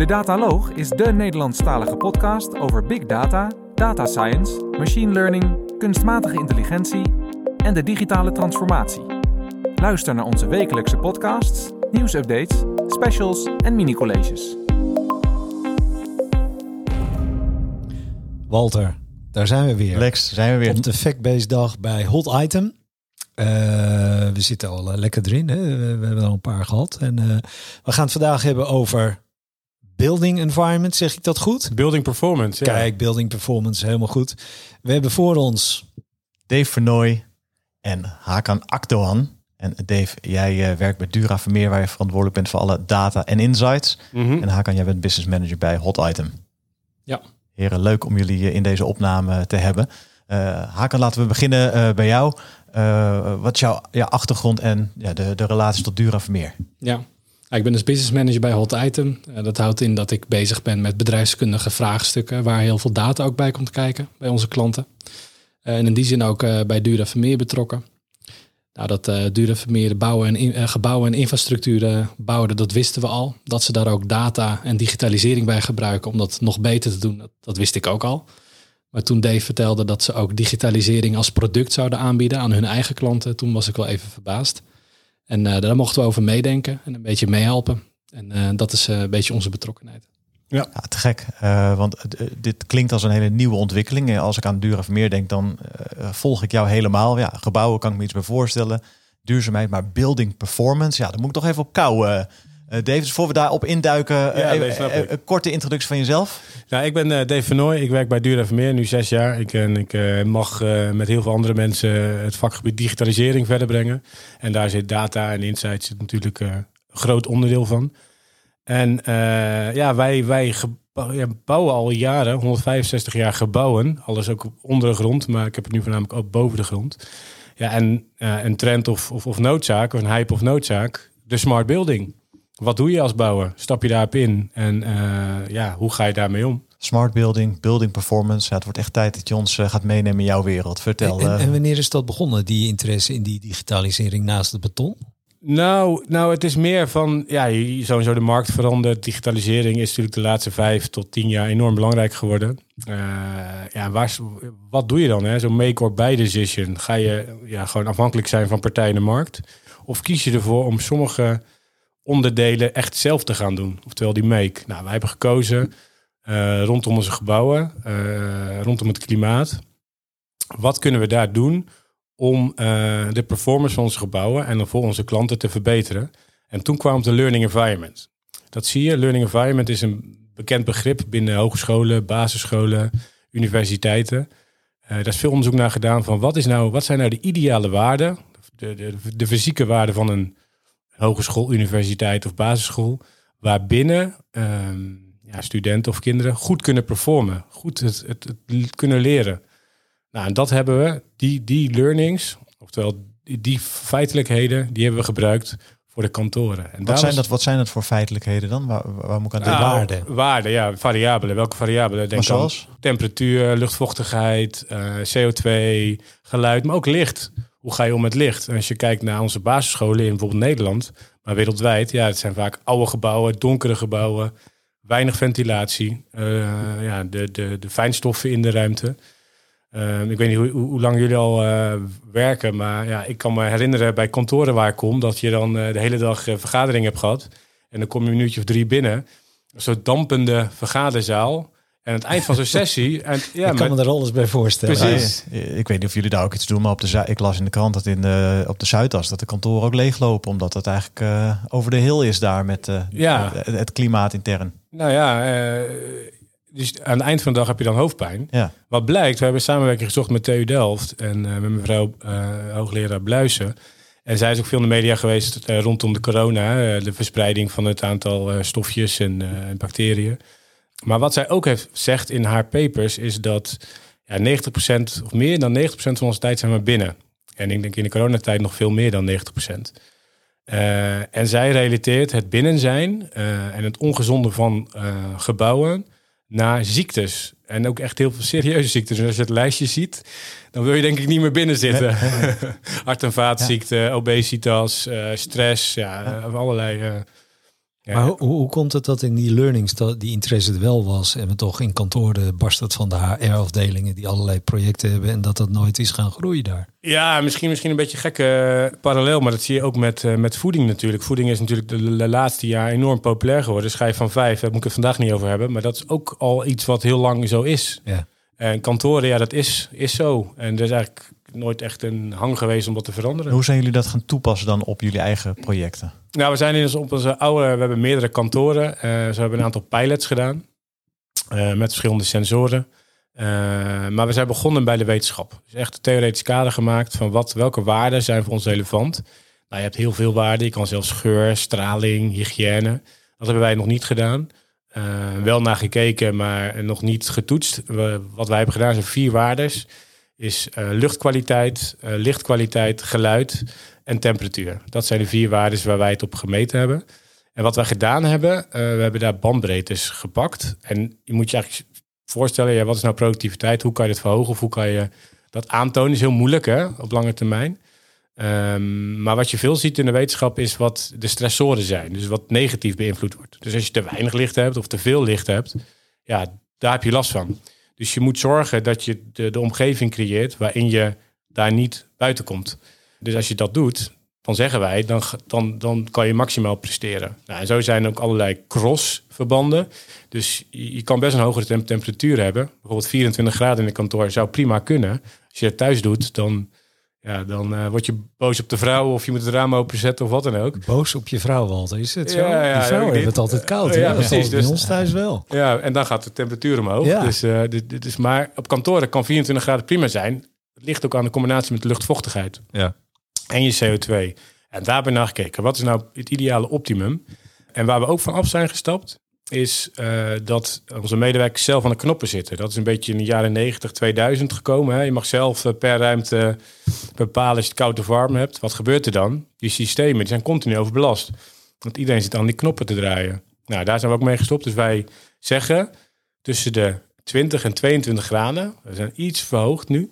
De Dataloog is de Nederlandstalige podcast over big data, data science, machine learning, kunstmatige intelligentie en de digitale transformatie. Luister naar onze wekelijkse podcasts, nieuwsupdates, specials en mini-colleges. Walter, daar zijn we weer. Lex, zijn we weer. Op de Factbase dag bij Hot Item. Uh, we zitten al uh, lekker erin. Hè? We, we, hebben al een paar gehad. En uh, we gaan het vandaag hebben over building environment. Zeg ik dat goed? Building performance. Ja. Kijk, building performance, helemaal goed. We hebben voor ons Dave Vernooy en Hakan Akdoan. En Dave, jij werkt bij Dura Vermeer, waar je verantwoordelijk bent voor alle data en insights. Mhm. Mm -hmm. En Hakan, jij bent business manager bij Hot Item. Ja. Heren, leuk om jullie in deze opname te hebben. Uh, Hakan, laten we beginnen uh, bij jou. Uh, wat is jouw, jouw achtergrond en ja, de, de relatie tot Dura Vermeer? Ja, ik ben dus business manager bij Hot Item. dat houdt in dat ik bezig ben met bedrijfskundige vraagstukken... waar heel veel data ook bij komt kijken bij onze klanten. en in die zin ook bij Dura Vermeer betrokken. Nou, dat Dura Vermeer bouwen en gebouwen en infrastructuur bouwden, dat wisten we al. Dat ze daar ook data en digitalisering bij gebruiken om dat nog beter te doen, dat wist ik ook al. Maar toen Dave vertelde dat ze ook digitalisering als product zouden aanbieden aan hun eigen klanten, toen was ik wel even verbaasd. En uh, daar mochten we over meedenken en een beetje meehelpen. En dat is een beetje onze betrokkenheid. Ja. ja, te gek. Uh, want uh, dit klinkt als een hele nieuwe ontwikkeling. Als ik aan Dura Vermeer denk, dan uh, volg ik jou helemaal. Ja, gebouwen kan ik me iets bij voorstellen. Duurzaamheid, maar building performance. Ja, dan moet ik toch even op kou. David, voor we daarop induiken, ja, even, een korte introductie van jezelf. Nou, ik ben Dave Vernooy. Ik werk bij Dura Vermeer nu zes jaar. Ik, en ik mag met heel veel andere mensen het vakgebied digitalisering verder brengen. En daar zit data en insights zit natuurlijk een groot onderdeel van. En uh, ja, wij, wij ja, bouwen al jaren, 165 jaar gebouwen. Alles ook onder de grond, maar ik heb het nu voornamelijk ook boven de grond. Ja, en uh, een trend of, of, of noodzaak, of een hype of noodzaak, de smart building. Wat doe je als bouwer? Stap je daarop in? En uh, ja, hoe ga je daarmee om? Smart building, building performance. Ja, het wordt echt tijd dat je ons gaat meenemen in jouw wereld. Vertel. En, en wanneer is dat begonnen, die interesse in die digitalisering naast het beton? Nou, nou, het is meer van, ja, sowieso de markt verandert. Digitalisering is natuurlijk de laatste vijf tot tien jaar enorm belangrijk geworden. Uh, ja, waar, wat doe je dan? Zo'n make or buy decision. Ga je ja, gewoon afhankelijk zijn van partijen in de markt? Of kies je ervoor om sommige onderdelen echt zelf te gaan doen? Oftewel die make. Nou, wij hebben gekozen uh, rondom onze gebouwen, uh, rondom het klimaat. Wat kunnen we daar doen om uh, de performance van onze gebouwen en voor onze klanten te verbeteren. En toen kwam de learning environment. Dat zie je. Learning environment is een bekend begrip binnen hogescholen, basisscholen, universiteiten. Daar is veel onderzoek naar gedaan van wat, is nou, wat zijn nou de ideale waarden, de, de, de fysieke waarden van een hogeschool, universiteit of basisschool, waarbinnen um, ja, studenten of kinderen goed kunnen performen, goed het, het, het kunnen leren. Nou, en dat hebben we, die, die learnings, oftewel die, die feitelijkheden, die hebben we gebruikt voor de kantoren. En wat, zijn dat, wat zijn dat voor feitelijkheden dan? Waar, waar moet ik aan nou, denken? Waarden. Waarden, ja, variabelen. Welke variabelen? Denk zoals? Aan temperatuur, luchtvochtigheid, uh, CO2, geluid, maar ook licht. Hoe ga je om met licht? Als je kijkt naar onze basisscholen in bijvoorbeeld Nederland, maar wereldwijd, ja, het zijn vaak oude gebouwen, donkere gebouwen, weinig ventilatie, uh, ja, de, de, de fijnstoffen in de ruimte. Uh, ik weet niet hoe, hoe lang jullie al uh, werken, maar ja, ik kan me herinneren bij kantoren waar ik kom, dat je dan de hele dag vergadering hebt gehad. En dan kom je een minuutje of drie binnen. Zo'n dampende vergaderzaal. En aan het eind van zo'n sessie. En, ja, ik kan me er alles bij voorstellen. Precies. Ja, ik weet niet of jullie daar ook iets doen, maar op de, ik las in de krant dat in de, op de Zuidas dat de kantoren ook leeglopen, omdat het eigenlijk over de heel is daar met ja. het, het klimaat intern. Nou ja, dus aan het eind van de dag heb je dan hoofdpijn. Ja. Wat blijkt, we hebben samenwerking gezocht met TU Delft en uh, met mevrouw uh, hoogleraar Bluisen. En zij is ook veel in de media geweest uh, rondom de corona, de verspreiding van het aantal stofjes en bacteriën. Maar wat zij ook heeft zegt in haar papers is dat ja, 90% of meer dan 90% van onze tijd zijn we binnen. En ik denk in de coronatijd nog veel meer dan 90%. Uh, en zij relateert het binnen zijn uh, en het ongezonde van uh, gebouwen naar ziektes. En ook echt heel veel serieuze ziektes. Dus als je het lijstje ziet, dan wil je denk ik niet meer binnen zitten. Hart- en vaatziekten, ja. obesitas, stress, ja, allerlei Ja. Maar hoe, hoe komt het dat in die learnings dat die interesse er wel was en we toch in kantoren barst het van de HR-afdelingen die allerlei projecten hebben en dat dat nooit is gaan groeien daar? Ja, misschien, misschien een beetje gekke eh, parallel, maar dat zie je ook met, eh, met voeding natuurlijk. Voeding is natuurlijk de, de laatste jaar enorm populair geworden. Schijf van vijf, daar moet ik het vandaag niet over hebben. Maar dat is ook al iets wat heel lang zo is. Ja. En kantoren, ja, dat is, is zo. En er is eigenlijk nooit echt een hang geweest om dat te veranderen. Hoe zijn jullie dat gaan toepassen dan op jullie eigen projecten? Nou, we zijn in ons, op onze oude, we hebben meerdere kantoren. Eh ze hebben een aantal pilots gedaan eh, met verschillende sensoren. Eh, maar we zijn begonnen bij de wetenschap. Dus echt een theoretisch kader gemaakt van wat, welke waarden zijn voor ons relevant. Nou, je hebt heel veel waarden. Je kan zelfs geur, straling, hygiëne. Dat hebben wij nog niet gedaan. Wel naar gekeken, maar nog niet getoetst. We- wat wij hebben gedaan zijn vier waardes. Is eh, luchtkwaliteit, eh, lichtkwaliteit, geluid en temperatuur. Dat zijn de vier waarden waar wij het op gemeten hebben. En wat wij gedaan hebben, eh, we hebben daar bandbreedtes gepakt. En je moet je eigenlijk voorstellen, ja, wat is nou productiviteit? Hoe kan je dat verhogen of hoe kan je dat aantonen? is heel moeilijk hè, op lange termijn. Ehm, maar wat je veel ziet in de wetenschap is wat de stressoren zijn. Dus wat negatief beïnvloed wordt. Dus als je te weinig licht hebt of te veel licht hebt, ja, daar heb je last van. Dus je moet zorgen dat je de, omgeving creëert waarin je daar niet buiten komt. Dus als je dat doet, dan zeggen wij, dan, dan, dan kan je maximaal presteren. Nou, en zo zijn ook allerlei cross-verbanden. Dus je, kan best een hogere tem- temperatuur hebben. Bijvoorbeeld 24 graden in een kantoor zou prima kunnen. Als je het thuis doet, dan, ja, dan eh, word je boos op de vrouw... of je moet het raam openzetten of wat dan ook. Boos op je vrouw, Walter. Is het zo? Ja, ja, die hebben niet. het altijd koud. Ja, hè? Dat is precies. bij Dus- ons thuis wel. Ja, en dan gaat de temperatuur omhoog. Ja. Dus, eh, dit, dit is maar op kantoren kan 24 graden prima zijn. Het ligt ook aan de combinatie met de luchtvochtigheid. Ja. En je CO2. En daar hebben we naar gekeken. Wat is nou het ideale optimum? En waar we ook van af zijn gestapt, is eh, dat onze medewerkers zelf aan de knoppen zitten. Dat is een beetje in de jaren 90, 2000 gekomen. Hè? Je mag zelf eh, per ruimte bepalen als je het koud of warm hebt. Wat gebeurt er dan? Die systemen die zijn continu overbelast. Want iedereen zit aan die knoppen te draaien. Nou, daar zijn we ook mee gestopt. Dus wij zeggen tussen de 20 en 22 graden, we zijn iets verhoogd nu.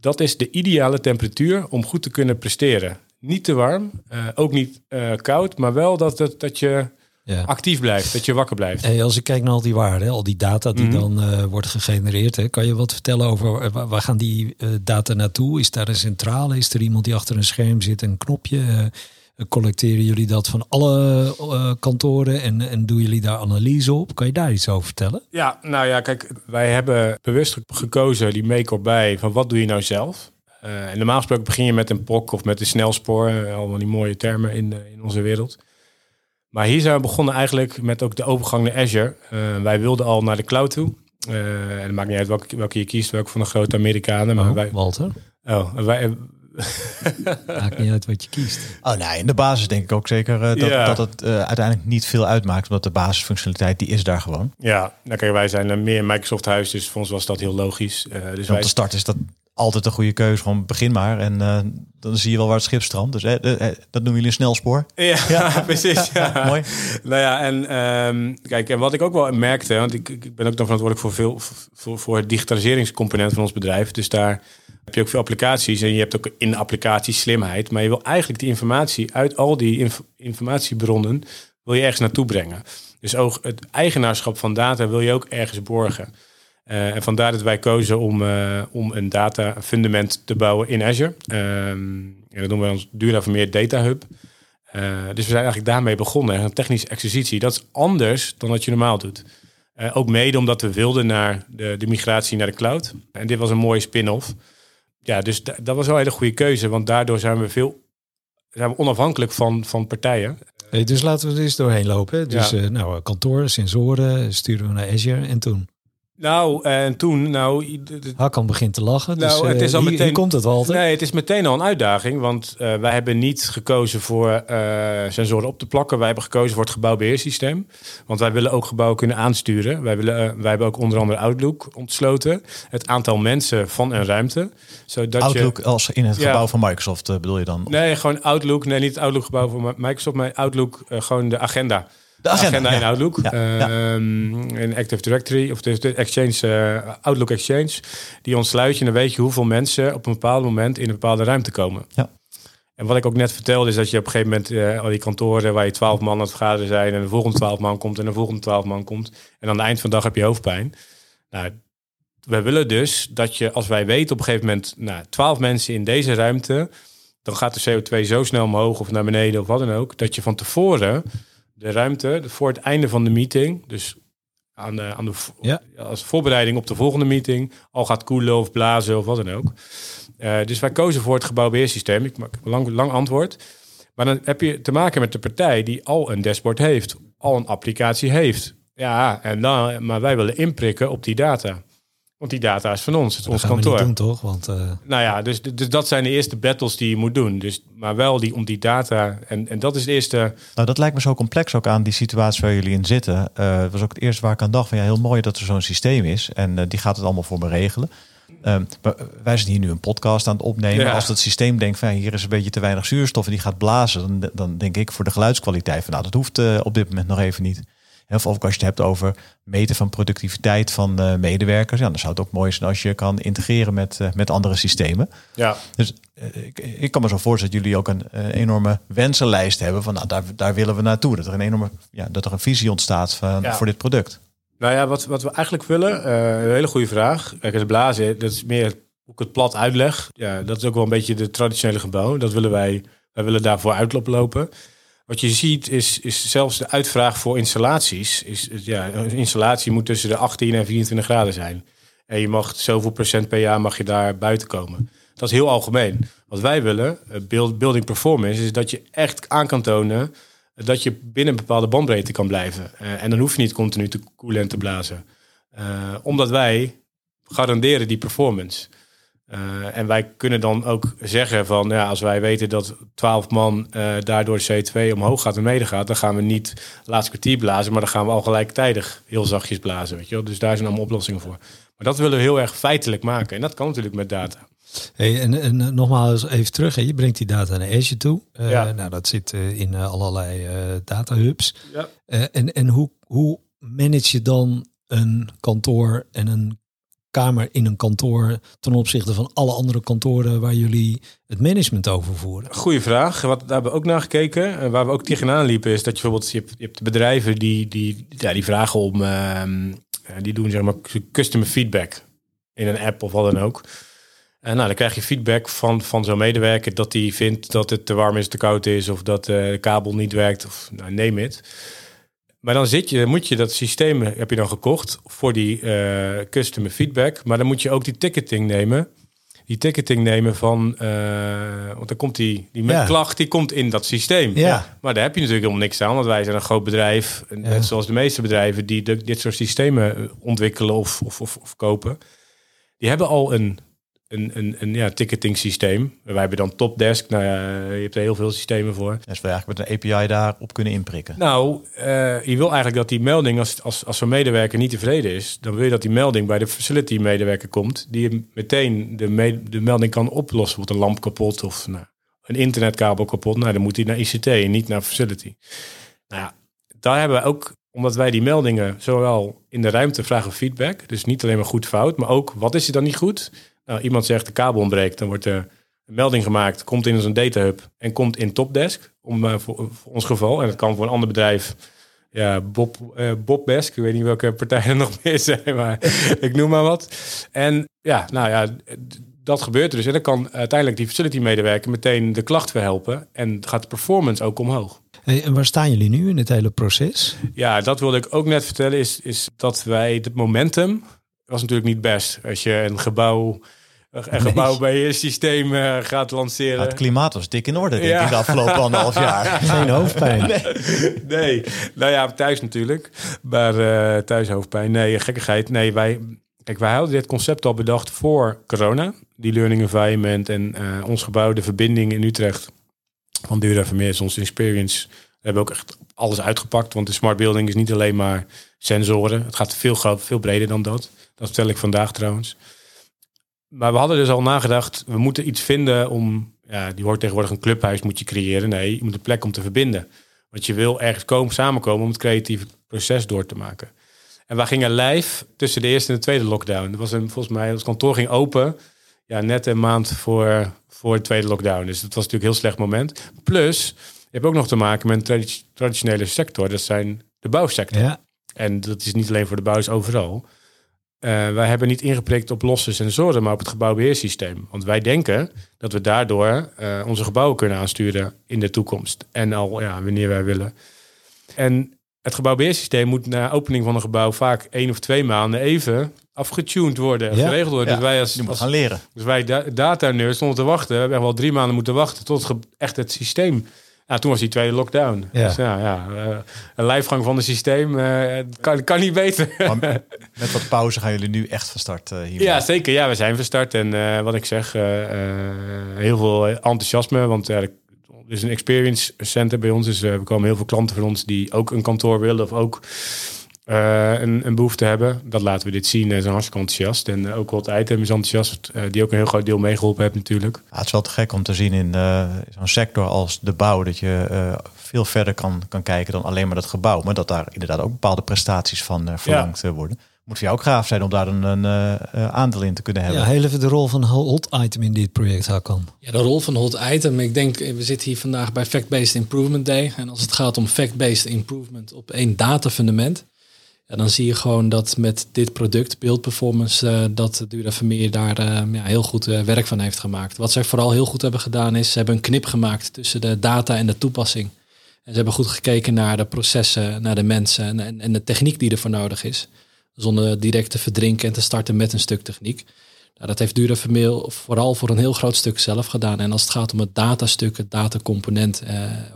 Dat is de ideale temperatuur om goed te kunnen presteren. Niet te warm, eh, ook niet koud, maar wel dat, dat, dat je Ja. actief blijft, dat je wakker blijft. Hey, als ik kijk naar al die waarden, al die data die Mhm. dan eh, wordt gegenereerd, hè, kan je wat vertellen over eh, waar, gaan die eh, data naartoe? Is daar een centrale? Is er iemand die achter een scherm zit, een knopje? Collecteren jullie dat van alle kantoren en, en doen jullie daar analyse op? Kan je daar iets over vertellen? Ja, nou ja, kijk, wij hebben bewust ge- gekozen die make-up bij van wat doe je nou zelf. En normaal gesproken begin je met een POC of met een snelspoor, allemaal die mooie termen in, in onze wereld. Maar hier zijn we begonnen eigenlijk met ook de overgang naar Azure. Eh, wij wilden al naar de cloud toe. Eh, en het maakt niet uit welke, welke je kiest, welke van de grote Amerikanen. Maar Oh, wij, Walter, oh, wij, maakt niet uit wat je kiest. Oh nee, in de basis denk ik ook zeker eh, dat, Ja. dat het uiteindelijk niet veel uitmaakt. Omdat de basisfunctionaliteit, die is daar gewoon. ja, nou kijk, wij zijn meer Microsoft huis, dus voor ons was dat heel logisch. Eh, dus wij, om te starten is dat altijd een goede keuze. Gewoon begin maar en eh, dan zie je wel waar het schip strandt. Dus eh, eh, dat noemen jullie een snelspoor. Ja, precies. Ja. Mooi. Nou ja, en ehm, kijk, en wat ik ook wel merkte, want ik, ik ben ook dan verantwoordelijk voor veel voor, voor het digitaliseringscomponent van ons bedrijf. Dus daar heb je ook veel applicaties en je hebt ook in de applicatie slimheid. Maar je wil eigenlijk die informatie uit al die inf- informatiebronnen wil je ergens naartoe brengen. Dus ook het eigenaarschap van data wil je ook ergens borgen. Eh, en vandaar dat wij kozen om, eh, om een data fundament te bouwen in Azure. Ehm, en dat noemen we ons Dura Vermeer Data Hub. Eh, dus we zijn eigenlijk daarmee begonnen. Een technische exercitie. Dat is anders dan wat je normaal doet. Ook mede omdat we wilden naar de, de migratie naar de cloud. En dit was een mooie spin-off. Ja, dus da- dat was wel een hele goede keuze. Want daardoor zijn we veel zijn we onafhankelijk van, van partijen. Hey, dus laten we er eens doorheen lopen. Dus Ja. nou, kantoor, sensoren, sturen we naar Azure en toen. Nou, en toen, nou, Hakan begint te lachen. Nou, dus, het eh, is al hier, meteen- hier komt het, Walter. Nee, het is meteen al een uitdaging. Want eh, wij hebben niet gekozen voor eh, sensoren op te plakken. Wij hebben gekozen voor het gebouwbeheersysteem. Want wij willen ook gebouwen kunnen aansturen. Wij, willen, wij hebben ook onder andere Outlook ontsloten. Het aantal mensen van een ruimte. Zodat Outlook Je, als in het Ja. gebouw van Microsoft bedool je dan? nee, gewoon Outlook. Nee, niet het Outlook gebouw van Microsoft, maar Outlook, gewoon de agenda. De agenda, in. Outlook. Ehm, in Active Directory, of de, Exchange, eh, Outlook Exchange. Die ontsluit je en dan weet je hoeveel mensen op een bepaald moment in een bepaalde ruimte komen. Ja. En wat ik ook net vertelde is dat je op een gegeven moment eh, al die kantoren waar je twaalf man aan het vergaderen zijn en de volgende twaalf man komt en de volgende twaalf man komt. En aan het eind van de dag heb je hoofdpijn. Nou, we willen dus dat je, als wij weten op een gegeven moment, nou, twaalf mensen in deze ruimte, dan gaat de CO2 zo snel omhoog of naar beneden of wat dan ook, dat je van tevoren de ruimte voor het einde van de meeting, dus aan de, aan de Ja. als voorbereiding op de volgende meeting, al gaat koelen of blazen of wat dan ook. Eh, dus wij kozen voor het gebouwbeheersysteem. Ik maak een lang, lang antwoord. Maar dan heb je te maken met de partij die al een dashboard heeft, al een applicatie heeft. Ja, en dan, maar wij willen inprikken op die data. Want die data is van ons, het is Dat ons kantoor. doen, toch? Want eh, Nou ja, dus, dus dat zijn de eerste battles die je moet doen. Dus, maar wel die, om die data. En, en dat is de eerste. Nou, dat lijkt me zo complex ook aan die situatie waar jullie in zitten. Het was ook het eerste waar ik aan dacht van ja, heel mooi dat er zo'n systeem is. En eh, die gaat het allemaal voor me regelen. Ehm, wij zijn hier nu een podcast aan het opnemen. Ja. Als het systeem denkt van hier is een beetje te weinig zuurstof en die gaat blazen, dan, dan denk ik voor de geluidskwaliteit van nou, dat hoeft op dit moment nog even niet. Of ook als je het hebt over meten van productiviteit van eh, medewerkers. Ja, dan zou het ook mooi zijn als je kan integreren met, eh, met andere systemen. Ja, Dus eh, ik, ik kan me zo voorstellen dat jullie ook een, enorme wensenlijst hebben van nou, daar, daar willen we naartoe. Dat er een enorme, ja, dat er een visie ontstaat van, Ja. voor dit product. Nou ja, wat, wat we eigenlijk willen, een hele goede vraag. Kijk, het blazen, dat is meer hoe ik het plat uitleg. Ja, dat is ook wel een beetje de traditionele gebouw. Dat willen wij, wij willen daarvoor uitlopen. Wat je ziet is, is zelfs de uitvraag voor installaties. Is, ja, een installatie moet tussen de 18 en 24 graden zijn. En je mag zoveel procent per jaar mag je daar buiten komen. Dat is heel algemeen. Wat wij willen, eh, build, building performance, is dat je echt aan kan tonen dat je binnen een bepaalde bandbreedte kan blijven. Eh, en dan hoef je niet continu te koelen en te blazen. Eh, omdat wij garanderen die performance. Eh, en wij kunnen dan ook zeggen van, ja, als wij weten dat 12 man eh, daardoor CO2 omhoog gaat en mede gaat, dan gaan we niet laatste kwartier blazen, maar dan gaan we al gelijktijdig heel zachtjes blazen. Weet je wel? Dus daar zijn allemaal oplossingen voor. Maar dat willen we heel erg feitelijk maken. En dat kan natuurlijk met data. Hey, en, en eh, nogmaals even terug, hè. je brengt die data naar Azure toe. Ja. Nou, dat zit in allerlei data hubs. Ja. En en hoe, hoe manage je dan een kantoor en een kamer in een kantoor ten opzichte van alle andere kantoren waar jullie het management over voeren? Goeie vraag. Wat, daar hebben we ook naar gekeken. En waar we ook tegenaan liepen is dat je bijvoorbeeld... Je hebt, je bedrijven die, die, ja, die vragen om... ehm, eh, die doen zeg maar customer feedback in een app of wat dan ook. En nou, dan krijg je feedback van, van zo'n medewerker... dat die vindt dat het te warm is, te koud is... of dat eh, de kabel niet werkt, of nou, neem het. Maar dan zit je, moet je dat systeem heb je dan gekocht voor die eh, customer feedback. Maar dan moet je ook die ticketing nemen. Die ticketing nemen van, eh, want dan komt die, die met Ja. klacht, die komt in dat systeem. Ja. Maar daar heb je natuurlijk helemaal niks aan, want wij zijn een groot bedrijf. Ja. Net zoals de meeste bedrijven die de- dit soort systemen eh, ontwikkelen of, of, of, of kopen. Die hebben al een, een, een, een ja, ticketing systeem. Wij hebben dan Topdesk. Nou ja, je hebt er heel veel systemen voor. Dus we eigenlijk met een API daarop kunnen inprikken. Nou, eh, je wil eigenlijk dat die melding, als, als, als zo'n medewerker niet tevreden is, dan wil je dat die melding bij de facility medewerker komt, die meteen de, me- de melding kan oplossen. Wordt een lamp kapot of nou, een internetkabel kapot. Nou, dan moet hij naar ICT en niet naar facility. Nou ja, daar hebben we ook, omdat wij die meldingen zowel in de ruimte vragen feedback, dus niet alleen maar goed fout, maar ook wat is er dan niet goed? Nou, iemand zegt de kabel ontbreekt, dan wordt er een melding gemaakt, komt in zo'n data hub en komt in Topdesk, om, eh, voor, voor ons geval. En dat kan voor een ander bedrijf, ja, Bob, eh Bob Desk, ik weet niet welke partijen er nog meer zijn, maar ik noem maar wat. En ja, nou ja, dat gebeurt er dus. En dan kan uiteindelijk die facility medewerker meteen de klacht verhelpen en gaat de performance ook omhoog. En waar staan jullie nu in het hele proces? Ja, dat wilde ik ook net vertellen, is, is dat wij het momentum was natuurlijk niet best. Als je een gebouw, een gebouw bij je systeem eh, gaat lanceren. Ja, het klimaat was dik in orde denk Ja. ik de afgelopen anderhalf jaar. Geen hoofdpijn. nee, nou ja, thuis natuurlijk. Maar eh thuis hoofdpijn. Nee, gekkigheid. Nee, wij, kijk, wij hadden dit concept al bedacht voor corona. Die learning environment en eh, ons gebouw, de verbinding in Utrecht van Dura Vermeers, onze experience. We hebben ook echt alles uitgepakt, want de smart building is niet alleen maar sensoren. Het gaat veel, veel breder dan dat. Dat vertel ik vandaag trouwens. Maar we hadden dus al nagedacht, we moeten iets vinden om, ja, die hoort tegenwoordig een clubhuis moet je creëren. Nee, je moet een plek om te verbinden. Want je wil ergens komen, samenkomen om het creatieve proces door te maken. En wij gingen live tussen de eerste en de tweede lockdown. Dat was een, volgens mij, ons kantoor ging open. ja, net een maand voor, voor de tweede lockdown. Dus dat was natuurlijk een heel slecht moment. Plus, je hebt ook nog te maken met een tradi- traditionele sector. Dat zijn de bouwsector. Ja. En dat is niet alleen voor de bouw, is overal. Eh, wij hebben niet ingeprikt op losse sensoren, maar op het gebouwbeheersysteem. Want wij denken dat we daardoor eh, onze gebouwen kunnen aansturen in de toekomst. En al ja, wanneer wij willen. En het gebouwbeheersysteem moet na opening van een gebouw vaak één of twee maanden even afgetuned worden, Ja. geregeld worden. Ja, Dus wij als, Je moet als gaan leren. dus wij da data nerds stonden te wachten. We hebben echt wel drie maanden moeten wachten tot ge- echt het systeem. Ja, toen was die tweede lockdown. Ja. Dus ja, ja eh, een lijfgang van het systeem eh, kan, kan niet beter. Maar met wat pauze gaan jullie nu echt van start eh, hier. ja, zeker. Ja, we zijn verstart. En eh, wat ik zeg, heel veel enthousiasme. Want er is een experience center bij ons. Dus er komen heel veel klanten van ons die ook een kantoor willen of ook eh, een, een behoefte hebben. Dat laten we dit zien. En zijn hartstikke enthousiast. En eh, ook wat item is enthousiast. eh, die ook een heel groot deel meegeholpen heeft natuurlijk. Ja, het is wel te gek om te zien in eh, zo'n sector als de bouw dat je eh, veel verder kan, kan kijken dan alleen maar dat gebouw. Maar dat daar inderdaad ook bepaalde prestaties van eh, verlangd eh, worden. Moet voor jou ook gaaf zijn om daar een, een eh, eh, aandeel in te kunnen hebben. Ja, heel even de rol van hot item in dit project, Hakan. Ja, de rol van hot item. Ik denk, we zitten hier vandaag bij Fact-Based Improvement Day. En als het gaat om fact-based improvement op één datafundament, ja, dan zie je gewoon dat met dit product, Build Performance, eh, dat Dura Vermeer daar eh, ja, heel goed eh, werk van heeft gemaakt. Wat zij vooral heel goed hebben gedaan is, ze hebben een knip gemaakt tussen de data en de toepassing. En ze hebben goed gekeken naar de processen, naar de mensen en, en, en de techniek die ervoor nodig is. Zonder direct te verdrinken en te starten met een stuk techniek. Nou, dat heeft Dura Vermeel vooral voor een heel groot stuk zelf gedaan. En als het gaat om het datastuk, het datacomponent,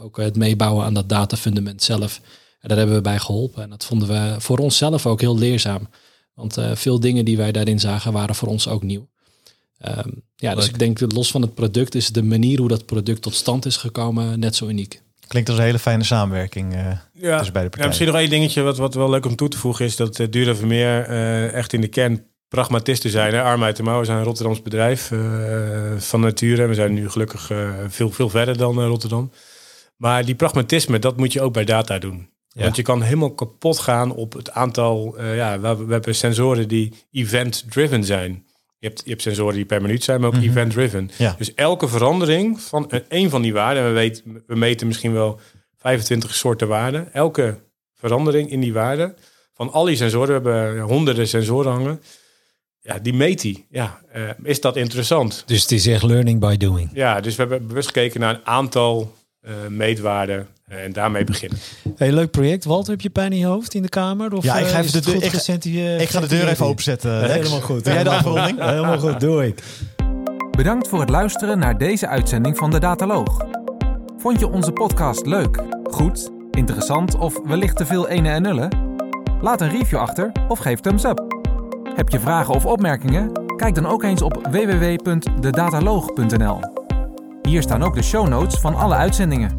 ook het meebouwen aan dat datafundament zelf, eh, daar hebben we bij geholpen. En dat vonden we voor onszelf ook heel leerzaam. Want eh, veel dingen die wij daarin zagen waren voor ons ook nieuw. Ehm, ja, dus Leuk. ik denk dat los van het product is de manier hoe dat product tot stand is gekomen net zo uniek. Klinkt als een hele fijne samenwerking eh Ja, tussen beide ja, partijen. misschien nog één dingetje wat, wat wel leuk om toe te voegen is dat uh, Dura Vermeer eh, echt in de kern pragmatisten zijn. Hè? Arm uit de mouw, we zijn een Rotterdams bedrijf eh, van nature. We zijn nu gelukkig eh, veel, veel verder dan eh, Rotterdam. Maar die pragmatisme, dat moet je ook bij data doen. Ja. Want je kan helemaal kapot gaan op het aantal... eh, ja, we, we hebben sensoren die event-driven zijn. Je hebt, je hebt sensoren die per minuut zijn, maar ook Mhm. event-driven. Ja. Dus elke verandering van een, een van die waarden... en we, weten, we meten misschien wel 25 soorten waarden. Elke verandering in die waarden van al die sensoren... we hebben honderden sensoren hangen... Ja, die meet die. Ja, eh, is dat interessant? Dus het is echt learning by doing. Ja, dus we hebben bewust gekeken naar een aantal eh, meetwaarden eh, en daarmee beginnen. Hey, leuk project. Walter, heb je pijn in je hoofd in de kamer? Of, Ja, ik ga eh, even de deur- ik ga- gecenti- ik ga de deur even openzetten. Lex. helemaal goed. Doe jij de afronding? Helemaal goed, doe ik. Bedankt voor het luisteren naar deze uitzending van de Dataloog. Vond je onze podcast leuk, goed, interessant of wellicht te veel ene en nullen? Laat een review achter of geef thumbs up. Heb je vragen of opmerkingen? Kijk dan ook eens op www.dedataloog.nl. Hier staan ook de show notes van alle uitzendingen.